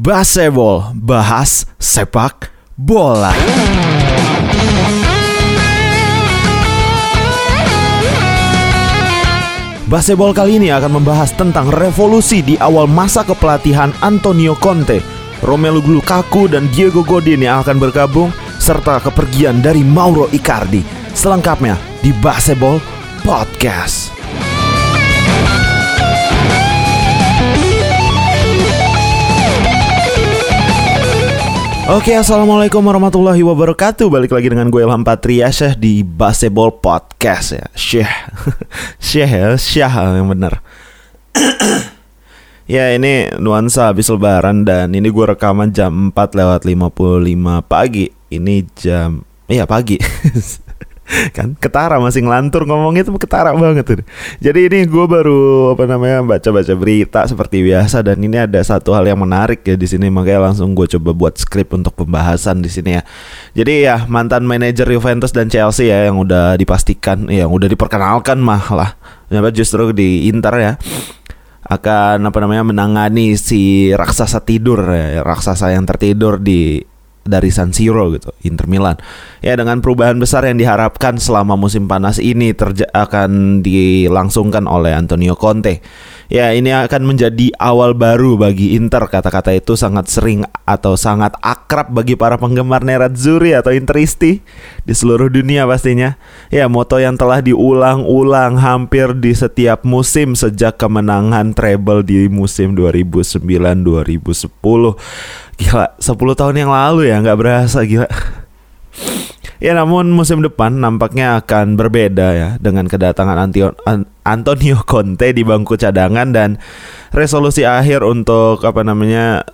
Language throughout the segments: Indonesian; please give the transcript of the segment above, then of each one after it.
Baseball, bahas sepak bola. Baseball kali ini akan membahas tentang revolusi di awal masa kepelatihan Antonio Conte, Romelu Lukaku dan Diego Godin yang akan bergabung serta kepergian dari Mauro Icardi. Selengkapnya di Baseball Podcast. Oke, assalamualaikum warahmatullahi wabarakatuh. Balik lagi dengan gue Ilham Patria Syekh di Baseball Podcast ya. Syekh, Syekh ya, Syekh yang benar. ya ini nuansa habis lebaran dan ini gue rekaman jam 4 lewat 55 pagi. Ini jam, iya pagi. kan ketara masih ngelantur ngomongnya tuh ketara banget tuh. Jadi ini gue baru apa namanya baca-baca berita seperti biasa dan ini ada satu hal yang menarik ya di sini makanya langsung gue coba buat skrip untuk pembahasan di sini ya. Jadi ya mantan manajer Juventus dan Chelsea ya yang udah dipastikan ya yang udah diperkenalkan mah lah. Justru di Inter ya akan apa namanya menangani si raksasa tidur ya, raksasa yang tertidur di dari San Siro gitu, Inter Milan. Ya dengan perubahan besar yang diharapkan selama musim panas ini terja akan dilangsungkan oleh Antonio Conte. Ya ini akan menjadi awal baru bagi Inter. Kata-kata itu sangat sering atau sangat akrab bagi para penggemar Nerazzurri atau Interisti di seluruh dunia pastinya. Ya moto yang telah diulang-ulang hampir di setiap musim sejak kemenangan treble di musim 2009-2010. Gila, 10 tahun yang lalu ya, nggak berasa gila. Ya namun musim depan nampaknya akan berbeda ya dengan kedatangan Antonio Conte di bangku cadangan dan resolusi akhir untuk apa namanya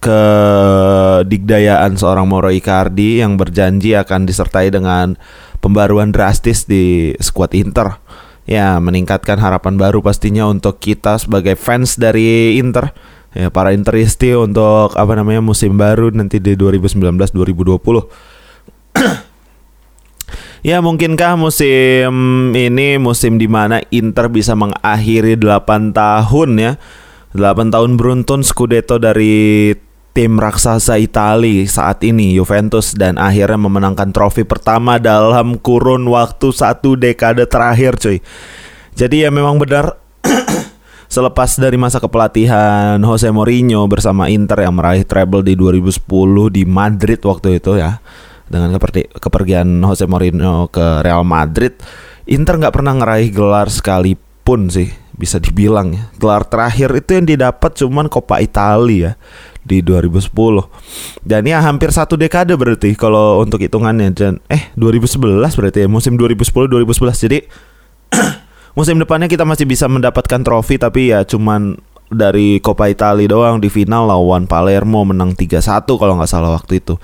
kedigdayaan seorang Moro Icardi yang berjanji akan disertai dengan pembaruan drastis di skuad Inter. Ya, meningkatkan harapan baru pastinya untuk kita sebagai fans dari Inter ya para interisti untuk apa namanya musim baru nanti di 2019 2020 Ya mungkinkah musim ini musim di mana Inter bisa mengakhiri 8 tahun ya? 8 tahun beruntun Scudetto dari tim raksasa Itali saat ini Juventus dan akhirnya memenangkan trofi pertama dalam kurun waktu satu dekade terakhir cuy. Jadi ya memang benar Selepas dari masa kepelatihan Jose Mourinho bersama Inter yang meraih treble di 2010 di Madrid waktu itu ya dengan kepergian Jose Mourinho ke Real Madrid, Inter nggak pernah ngeraih gelar sekalipun sih bisa dibilang ya. Gelar terakhir itu yang didapat cuman Coppa Italia ya di 2010 dan ya hampir satu dekade berarti kalau untuk hitungannya dan eh 2011 berarti ya musim 2010 2011 jadi musim depannya kita masih bisa mendapatkan trofi tapi ya cuman dari Coppa Italia doang di final lawan Palermo menang 3-1 kalau nggak salah waktu itu.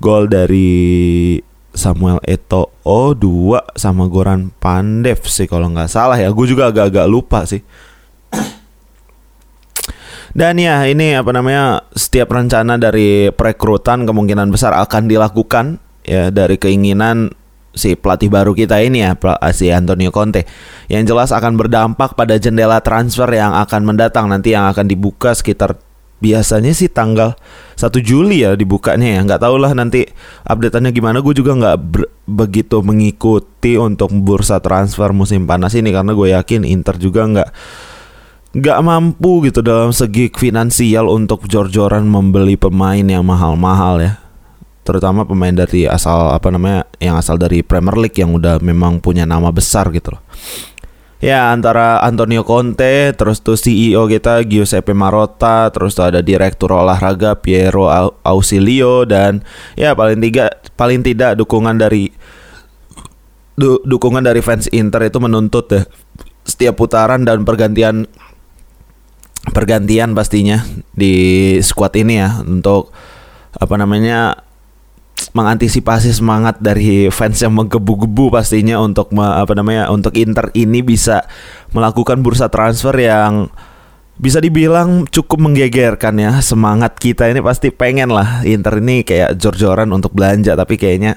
Gol dari Samuel Eto'o 2 sama Goran Pandev sih kalau nggak salah ya. Gue juga agak-agak lupa sih. Dan ya ini apa namanya setiap rencana dari perekrutan kemungkinan besar akan dilakukan ya dari keinginan si pelatih baru kita ini ya si Antonio Conte yang jelas akan berdampak pada jendela transfer yang akan mendatang nanti yang akan dibuka sekitar biasanya sih tanggal 1 Juli ya dibukanya ya. Nggak tahu lah nanti updateannya gimana. Gue juga nggak begitu mengikuti untuk bursa transfer musim panas ini karena gue yakin Inter juga nggak nggak mampu gitu dalam segi finansial untuk jor-joran membeli pemain yang mahal-mahal ya terutama pemain dari asal apa namanya yang asal dari Premier League yang udah memang punya nama besar gitu loh. Ya antara Antonio Conte, terus tuh CEO kita Giuseppe Marotta, terus tuh ada direktur olahraga Piero Ausilio dan ya paling tiga paling tidak dukungan dari du, dukungan dari fans Inter itu menuntut ya setiap putaran dan pergantian pergantian pastinya di squad ini ya untuk apa namanya mengantisipasi semangat dari fans yang menggebu-gebu pastinya untuk me, apa namanya untuk Inter ini bisa melakukan bursa transfer yang bisa dibilang cukup menggegerkan ya. Semangat kita ini pasti pengen lah Inter ini kayak jor-joran untuk belanja tapi kayaknya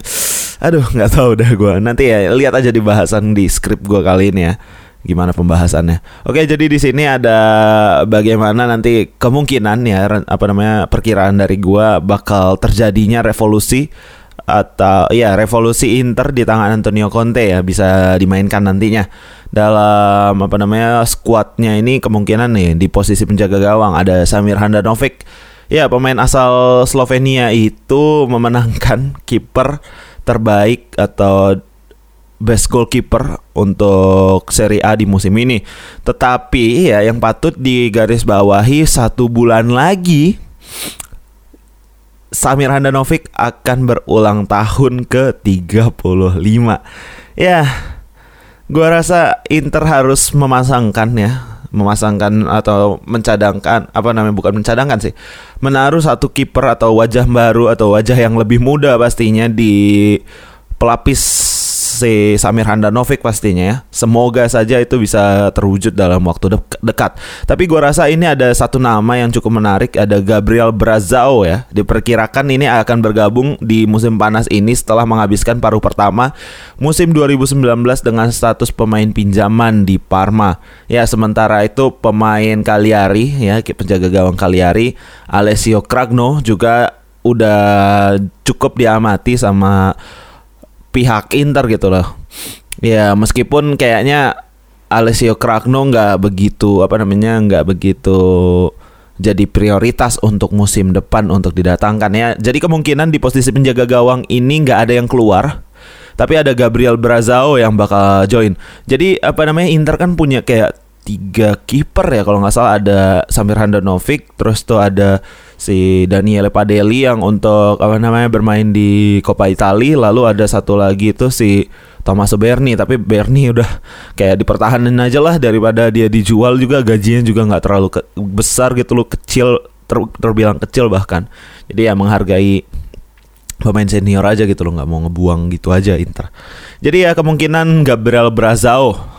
aduh nggak tahu dah gue nanti ya lihat aja di bahasan di skrip gue kali ini ya gimana pembahasannya. Oke, jadi di sini ada bagaimana nanti kemungkinan ya apa namanya perkiraan dari gua bakal terjadinya revolusi atau ya revolusi Inter di tangan Antonio Conte ya bisa dimainkan nantinya dalam apa namanya skuadnya ini kemungkinan nih di posisi penjaga gawang ada Samir Handanovic ya pemain asal Slovenia itu memenangkan kiper terbaik atau best goalkeeper untuk Serie A di musim ini. Tetapi ya yang patut digarisbawahi satu bulan lagi Samir Handanovic akan berulang tahun ke 35. Ya, gua rasa Inter harus memasangkan ya, memasangkan atau mencadangkan apa namanya bukan mencadangkan sih, menaruh satu kiper atau wajah baru atau wajah yang lebih muda pastinya di pelapis si Samir Handanovic pastinya ya. Semoga saja itu bisa terwujud dalam waktu de dekat. Tapi gua rasa ini ada satu nama yang cukup menarik, ada Gabriel Brazao ya. Diperkirakan ini akan bergabung di musim panas ini setelah menghabiskan paruh pertama musim 2019 dengan status pemain pinjaman di Parma. Ya, sementara itu pemain Cagliari ya, penjaga gawang Cagliari, Alessio Cragno juga udah cukup diamati sama pihak Inter gitu loh. Ya meskipun kayaknya Alessio Cragno nggak begitu apa namanya nggak begitu jadi prioritas untuk musim depan untuk didatangkan ya. Jadi kemungkinan di posisi penjaga gawang ini nggak ada yang keluar. Tapi ada Gabriel Brazao yang bakal join. Jadi apa namanya Inter kan punya kayak tiga kiper ya kalau nggak salah ada Samir Handanovic, terus tuh ada si Daniele Padelli yang untuk apa namanya bermain di Coppa Italia. Lalu ada satu lagi itu si Thomas Berni. Tapi Berni udah kayak dipertahanin aja lah daripada dia dijual juga. Gajinya juga nggak terlalu ke besar gitu loh. Kecil ter terbilang kecil bahkan. Jadi ya menghargai pemain senior aja gitu loh. Nggak mau ngebuang gitu aja Inter. Jadi ya kemungkinan Gabriel Brazao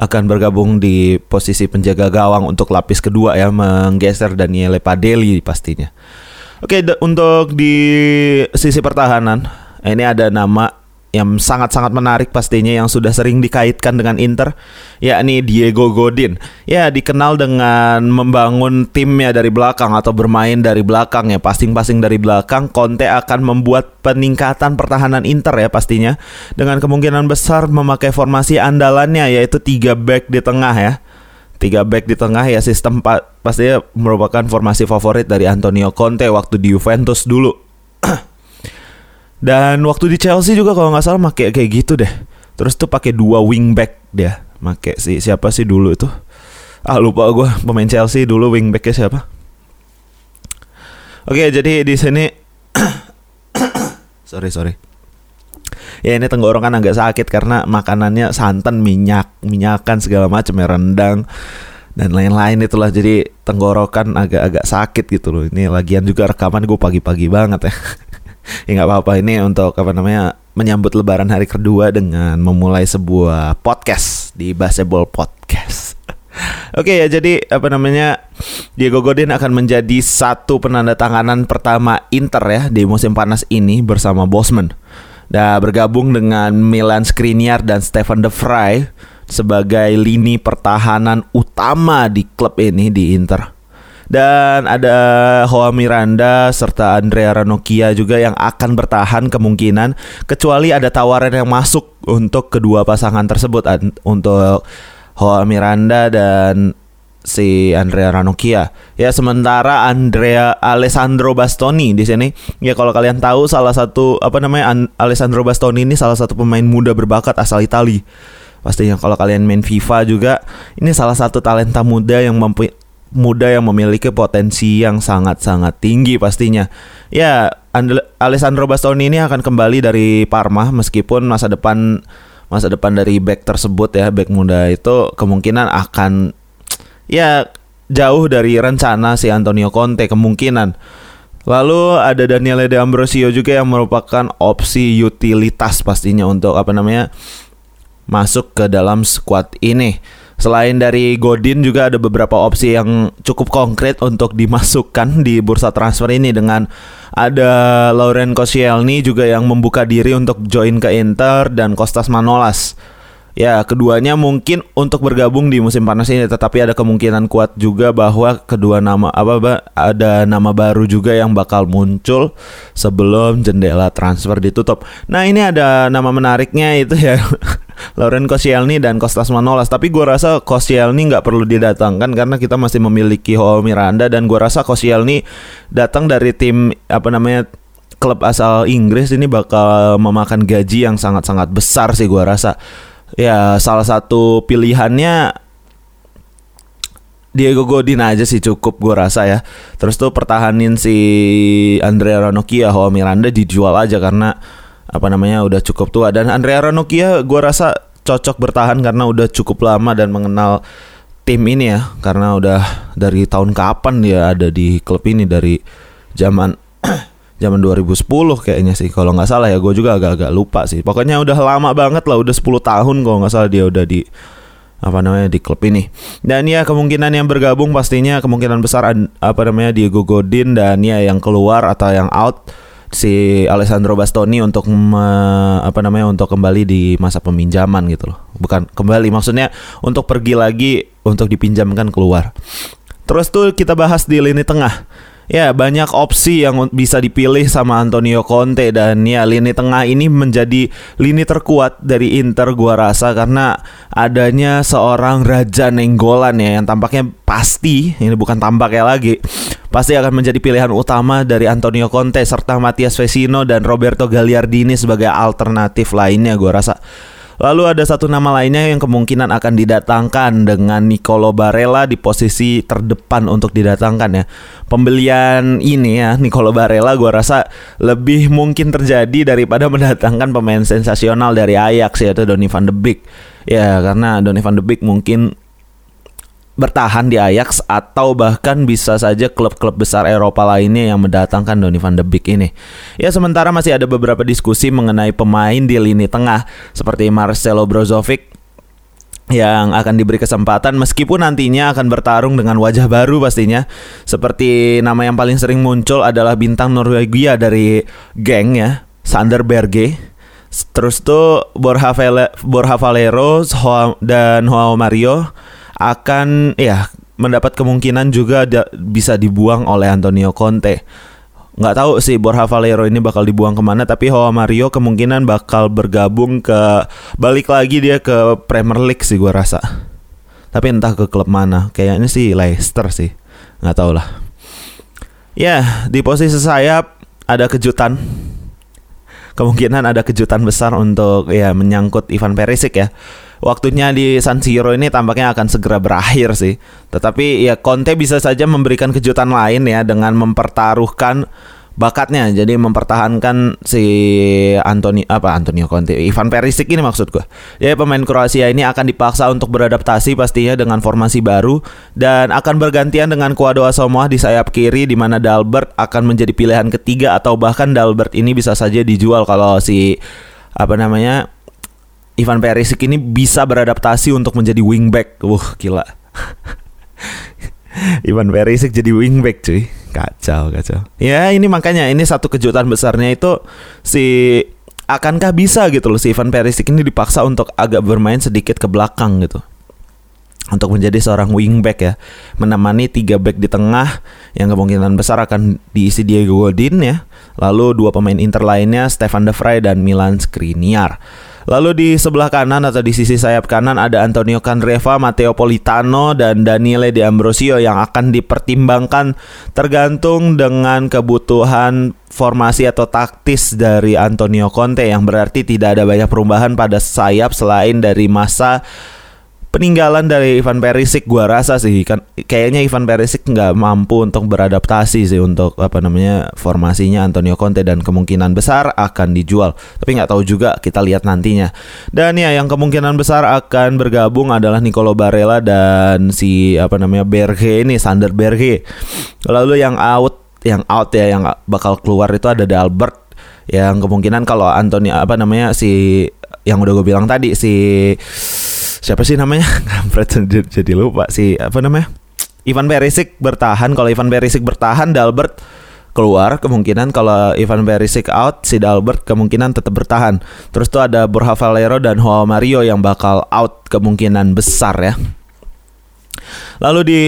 akan bergabung di posisi penjaga gawang untuk lapis kedua ya menggeser Daniele Padelli pastinya. Oke, untuk di sisi pertahanan ini ada nama yang sangat-sangat menarik pastinya yang sudah sering dikaitkan dengan Inter yakni Diego Godin. Ya, dikenal dengan membangun timnya dari belakang atau bermain dari belakang ya, passing-passing dari belakang. Conte akan membuat peningkatan pertahanan Inter ya pastinya dengan kemungkinan besar memakai formasi andalannya yaitu tiga back di tengah ya. Tiga back di tengah ya sistem pa pastinya merupakan formasi favorit dari Antonio Conte waktu di Juventus dulu. Dan waktu di Chelsea juga kalau nggak salah pakai kayak gitu deh. Terus tuh pakai dua wingback dia, pakai si siapa sih dulu itu? Ah lupa gue pemain Chelsea dulu wingbacknya siapa? Oke jadi di sini sorry sorry. Ya ini tenggorokan agak sakit karena makanannya santan, minyak, minyakan segala macam ya rendang dan lain-lain itulah jadi tenggorokan agak-agak sakit gitu loh. Ini lagian juga rekaman gue pagi-pagi banget ya. ya nggak apa-apa ini untuk apa namanya menyambut Lebaran hari kedua dengan memulai sebuah podcast di Baseball Podcast. Oke ya jadi apa namanya Diego Godin akan menjadi satu penanda tanganan pertama Inter ya di musim panas ini bersama Bosman. Dan bergabung dengan Milan Skriniar dan Stefan De Vrij sebagai lini pertahanan utama di klub ini di Inter. Dan ada Hoa Miranda serta Andrea Ranocchia juga yang akan bertahan kemungkinan kecuali ada tawaran yang masuk untuk kedua pasangan tersebut untuk Hoa Miranda dan si Andrea Ranocchia. Ya sementara Andrea Alessandro Bastoni di sini ya kalau kalian tahu salah satu apa namanya An Alessandro Bastoni ini salah satu pemain muda berbakat asal Italia. Pastinya kalau kalian main FIFA juga ini salah satu talenta muda yang mampu muda yang memiliki potensi yang sangat-sangat tinggi pastinya. Ya, Alessandro Bastoni ini akan kembali dari Parma meskipun masa depan masa depan dari back tersebut ya, back muda itu kemungkinan akan ya jauh dari rencana si Antonio Conte kemungkinan. Lalu ada Daniele De Ambrosio juga yang merupakan opsi utilitas pastinya untuk apa namanya masuk ke dalam squad ini. Selain dari Godin juga ada beberapa opsi yang cukup konkret untuk dimasukkan di bursa transfer ini dengan ada Lauren Koscielny juga yang membuka diri untuk join ke Inter dan Kostas Manolas Ya, keduanya mungkin untuk bergabung di musim panas ini tetapi ada kemungkinan kuat juga bahwa kedua nama apa bah, ada nama baru juga yang bakal muncul sebelum jendela transfer ditutup. Nah, ini ada nama menariknya itu ya Lauren Koscielny dan Kostas Manolas. Tapi gue rasa Koscielny nggak perlu didatangkan karena kita masih memiliki Ho Miranda dan gue rasa Koscielny datang dari tim apa namanya klub asal Inggris ini bakal memakan gaji yang sangat-sangat besar sih gue rasa ya salah satu pilihannya Diego Godin aja sih cukup gue rasa ya. Terus tuh pertahanin si Andrea Ranocchia, Hoa Miranda dijual aja karena apa namanya udah cukup tua dan Andrea Ranocchia gue rasa cocok bertahan karena udah cukup lama dan mengenal tim ini ya karena udah dari tahun kapan dia ada di klub ini dari zaman zaman 2010 kayaknya sih kalau nggak salah ya. Gue juga agak-agak lupa sih. Pokoknya udah lama banget lah udah 10 tahun kalau nggak salah dia udah di apa namanya di klub ini. Dan ya kemungkinan yang bergabung pastinya kemungkinan besar apa namanya Diego Godin dan ya yang keluar atau yang out si Alessandro Bastoni untuk me, apa namanya untuk kembali di masa peminjaman gitu loh. Bukan kembali maksudnya untuk pergi lagi untuk dipinjamkan keluar. Terus tuh kita bahas di lini tengah Ya banyak opsi yang bisa dipilih sama Antonio Conte dan ya lini tengah ini menjadi lini terkuat dari Inter gua rasa karena adanya seorang Raja Nenggolan ya yang tampaknya pasti ini bukan tampaknya lagi pasti akan menjadi pilihan utama dari Antonio Conte serta Matias Vecino dan Roberto Gagliardini sebagai alternatif lainnya gua rasa. Lalu ada satu nama lainnya yang kemungkinan akan didatangkan dengan Nicolo Barella di posisi terdepan untuk didatangkan ya. Pembelian ini ya Nicolo Barella gue rasa lebih mungkin terjadi daripada mendatangkan pemain sensasional dari Ajax yaitu Donny van de Beek. Ya karena Donny van de Beek mungkin bertahan di Ajax atau bahkan bisa saja klub-klub besar Eropa lainnya yang mendatangkan Donny van de Beek ini. Ya sementara masih ada beberapa diskusi mengenai pemain di lini tengah seperti Marcelo Brozovic yang akan diberi kesempatan meskipun nantinya akan bertarung dengan wajah baru pastinya. Seperti nama yang paling sering muncul adalah bintang Norwegia dari geng ya Sander Berge. Terus tuh Borja, Borja Valero dan Joao Mario akan ya mendapat kemungkinan juga bisa dibuang oleh Antonio Conte. Nggak tahu sih Borja Valero ini bakal dibuang ke mana, tapi Hoa Mario kemungkinan bakal bergabung ke balik lagi dia ke Premier League sih gue rasa. Tapi entah ke klub mana, kayaknya sih Leicester sih, nggak tahu lah. Ya di posisi sayap ada kejutan. Kemungkinan ada kejutan besar untuk ya menyangkut Ivan Perisic ya waktunya di San Siro ini tampaknya akan segera berakhir sih. Tetapi ya Conte bisa saja memberikan kejutan lain ya dengan mempertaruhkan bakatnya jadi mempertahankan si Antonio apa Antonio Conte Ivan Perisic ini maksud gue ya pemain Kroasia ini akan dipaksa untuk beradaptasi pastinya dengan formasi baru dan akan bergantian dengan Kuado Asamoah di sayap kiri di mana Dalbert akan menjadi pilihan ketiga atau bahkan Dalbert ini bisa saja dijual kalau si apa namanya Ivan Perisic ini bisa beradaptasi untuk menjadi wingback. Wah, gila. Ivan Perisic jadi wingback cuy. Kacau, kacau. Ya, ini makanya ini satu kejutan besarnya itu si akankah bisa gitu loh si Ivan Perisic ini dipaksa untuk agak bermain sedikit ke belakang gitu. Untuk menjadi seorang wingback ya, menemani tiga back di tengah yang kemungkinan besar akan diisi Diego Godin ya. Lalu dua pemain Inter lainnya Stefan De Vrij dan Milan Skriniar. Lalu di sebelah kanan atau di sisi sayap kanan ada Antonio Candreva, Matteo Politano, dan Daniele De Ambrosio yang akan dipertimbangkan tergantung dengan kebutuhan formasi atau taktis dari Antonio Conte yang berarti tidak ada banyak perubahan pada sayap selain dari masa peninggalan dari Ivan Perisic gua rasa sih kan kayaknya Ivan Perisic nggak mampu untuk beradaptasi sih untuk apa namanya formasinya Antonio Conte dan kemungkinan besar akan dijual. Tapi nggak tahu juga kita lihat nantinya. Dan ya yang kemungkinan besar akan bergabung adalah Nicolo Barella dan si apa namanya Berge ini Sander Berge. Lalu yang out yang out ya yang bakal keluar itu ada Albert. Yang kemungkinan kalau Antonio apa namanya si yang udah gue bilang tadi si siapa sih namanya? Kampret jadi lupa si apa namanya? Ivan Perisic bertahan. Kalau Ivan Perisic bertahan, Dalbert keluar kemungkinan kalau Ivan Perisic out si Dalbert kemungkinan tetap bertahan terus tuh ada Borja Valero dan Joao Mario yang bakal out kemungkinan besar ya Lalu di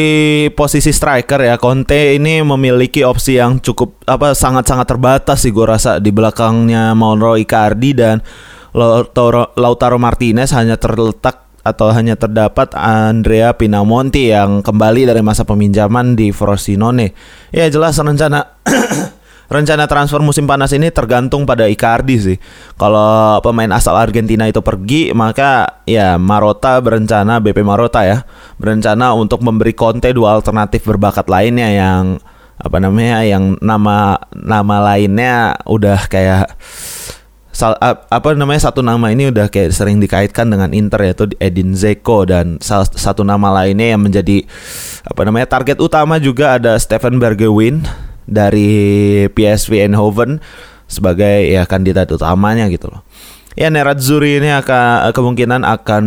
posisi striker ya Conte ini memiliki opsi yang cukup apa sangat-sangat terbatas sih gue rasa di belakangnya Mauro Icardi dan Lautaro, Lautaro Martinez hanya terletak atau hanya terdapat Andrea Pinamonti yang kembali dari masa peminjaman di Frosinone. Ya jelas rencana rencana transfer musim panas ini tergantung pada Icardi sih. Kalau pemain asal Argentina itu pergi, maka ya Marota berencana BP Marota ya, berencana untuk memberi Conte dua alternatif berbakat lainnya yang apa namanya yang nama nama lainnya udah kayak sal, apa namanya satu nama ini udah kayak sering dikaitkan dengan Inter yaitu Edin Zeko dan salah satu nama lainnya yang menjadi apa namanya target utama juga ada Stephen Bergwijn dari PSV Eindhoven sebagai ya kandidat utamanya gitu loh ya Nerazzurri ini akan kemungkinan akan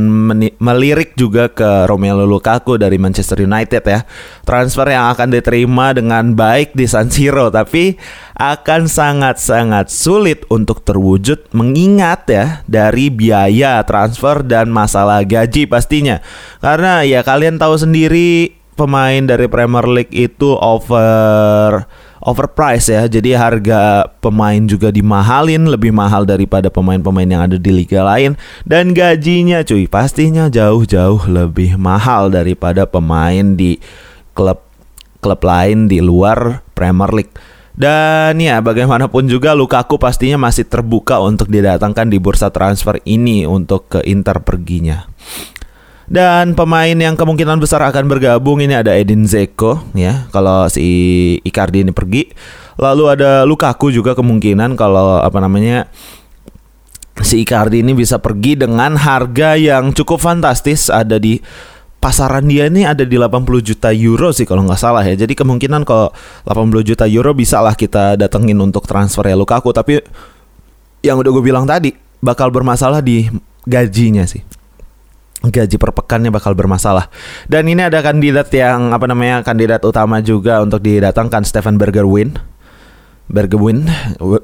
melirik juga ke Romelu Lukaku dari Manchester United ya. Transfer yang akan diterima dengan baik di San Siro tapi akan sangat-sangat sulit untuk terwujud mengingat ya dari biaya transfer dan masalah gaji pastinya. Karena ya kalian tahu sendiri pemain dari Premier League itu over overpriced ya. Jadi harga pemain juga dimahalin lebih mahal daripada pemain-pemain yang ada di liga lain dan gajinya cuy pastinya jauh-jauh lebih mahal daripada pemain di klub klub lain di luar Premier League. Dan ya bagaimanapun juga Lukaku pastinya masih terbuka untuk didatangkan di bursa transfer ini untuk ke Inter perginya. Dan pemain yang kemungkinan besar akan bergabung ini ada Edin Zeko ya kalau si Icardi ini pergi. Lalu ada Lukaku juga kemungkinan kalau apa namanya si Icardi ini bisa pergi dengan harga yang cukup fantastis ada di pasaran dia ini ada di 80 juta euro sih kalau nggak salah ya. Jadi kemungkinan kalau 80 juta euro bisa lah kita datengin untuk transfer ya Lukaku. Tapi yang udah gue bilang tadi bakal bermasalah di gajinya sih gaji per pekannya bakal bermasalah. Dan ini ada kandidat yang apa namanya kandidat utama juga untuk didatangkan Stephen Bergerwin. Bergewin,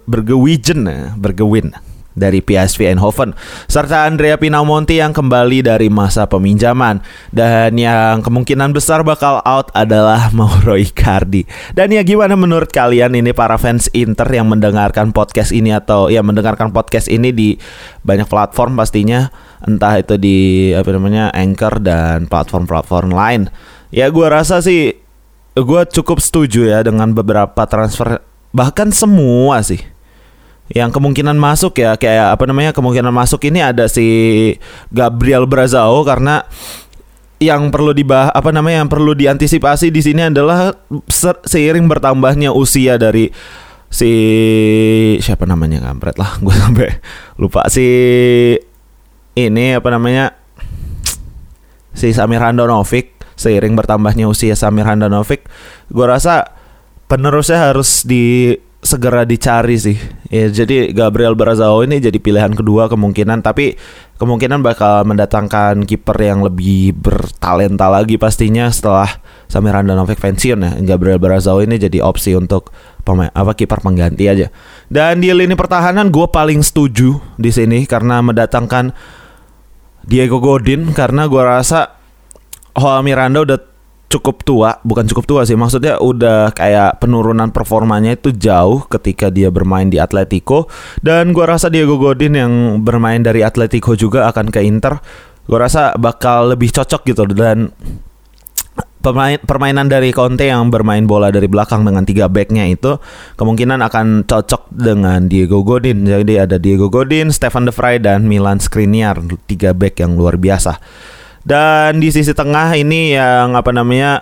Bergewijen, Bergewin dari PSV Eindhoven serta Andrea Pinamonti yang kembali dari masa peminjaman dan yang kemungkinan besar bakal out adalah Mauro Icardi. Dan ya gimana menurut kalian ini para fans Inter yang mendengarkan podcast ini atau ya mendengarkan podcast ini di banyak platform pastinya entah itu di apa namanya Anchor dan platform-platform lain. Ya gue rasa sih gue cukup setuju ya dengan beberapa transfer bahkan semua sih yang kemungkinan masuk ya. Kayak apa namanya kemungkinan masuk ini ada si Gabriel Brazao karena yang perlu dibah apa namanya yang perlu diantisipasi di sini adalah seiring bertambahnya usia dari si siapa namanya kampret lah. Gue sampai lupa. Si ini apa namanya si Samir Handanovic seiring bertambahnya usia Samir Handanovic gue rasa penerusnya harus di segera dicari sih. Ya, jadi Gabriel Barazao ini jadi pilihan kedua kemungkinan tapi kemungkinan bakal mendatangkan kiper yang lebih bertalenta lagi pastinya setelah Samir Handanovic pensiun ya. Gabriel Barazao ini jadi opsi untuk pemain apa kiper pengganti aja. Dan di lini pertahanan gue paling setuju di sini karena mendatangkan Diego Godin karena gue rasa Hoa Miranda udah cukup tua, bukan cukup tua sih, maksudnya udah kayak penurunan performanya itu jauh ketika dia bermain di Atletico dan gua rasa Diego Godin yang bermain dari Atletico juga akan ke Inter. Gua rasa bakal lebih cocok gitu dan pemain permainan dari Conte yang bermain bola dari belakang dengan tiga backnya itu kemungkinan akan cocok dengan Diego Godin. Jadi ada Diego Godin, Stefan De Vrij dan Milan Skriniar, tiga back yang luar biasa. Dan di sisi tengah ini yang apa namanya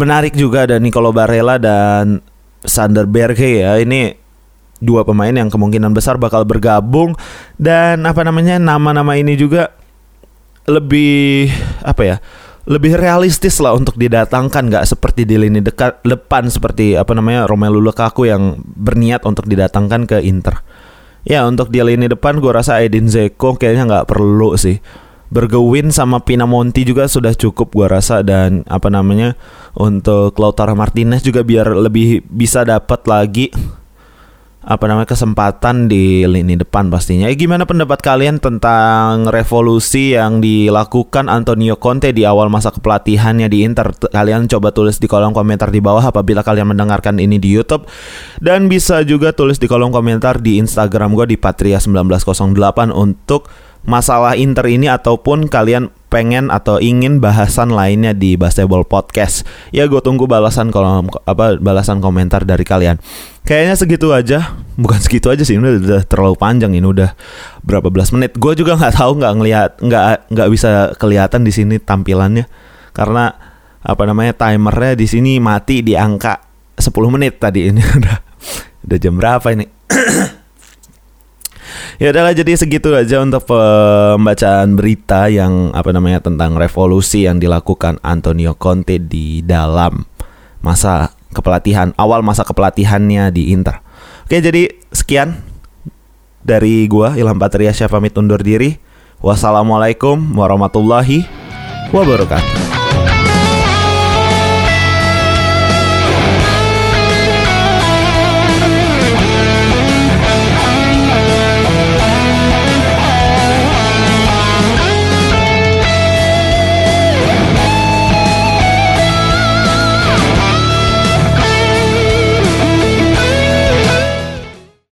menarik juga ada Nicolo Barella dan Sander Berge ya. Ini dua pemain yang kemungkinan besar bakal bergabung dan apa namanya nama-nama ini juga lebih apa ya? Lebih realistis lah untuk didatangkan nggak seperti di lini dekat depan seperti apa namanya Romelu Lukaku yang berniat untuk didatangkan ke Inter. Ya untuk di lini depan gue rasa Edin Zeko kayaknya nggak perlu sih bergewin sama Pinamonti juga sudah cukup gua rasa dan apa namanya untuk Lautaro Martinez juga biar lebih bisa dapat lagi apa namanya kesempatan di lini depan pastinya. Eh, gimana pendapat kalian tentang revolusi yang dilakukan Antonio Conte di awal masa kepelatihannya di Inter? Kalian coba tulis di kolom komentar di bawah apabila kalian mendengarkan ini di YouTube dan bisa juga tulis di kolom komentar di Instagram gue di Patria1908 untuk masalah Inter ini ataupun kalian pengen atau ingin bahasan lainnya di Basketball Podcast. Ya gue tunggu balasan kolom apa balasan komentar dari kalian. Kayaknya segitu aja, bukan segitu aja sih, ini udah terlalu panjang ini udah berapa belas menit. Gue juga nggak tahu nggak ngelihat nggak nggak bisa kelihatan di sini tampilannya karena apa namanya timernya di sini mati di angka 10 menit tadi ini udah udah jam berapa ini? ya udahlah jadi segitu aja untuk pembacaan berita yang apa namanya tentang revolusi yang dilakukan Antonio Conte di dalam masa kepelatihan awal masa kepelatihannya di Inter. Oke, jadi sekian dari gua Ilham Patria pamit undur diri. Wassalamualaikum warahmatullahi wabarakatuh.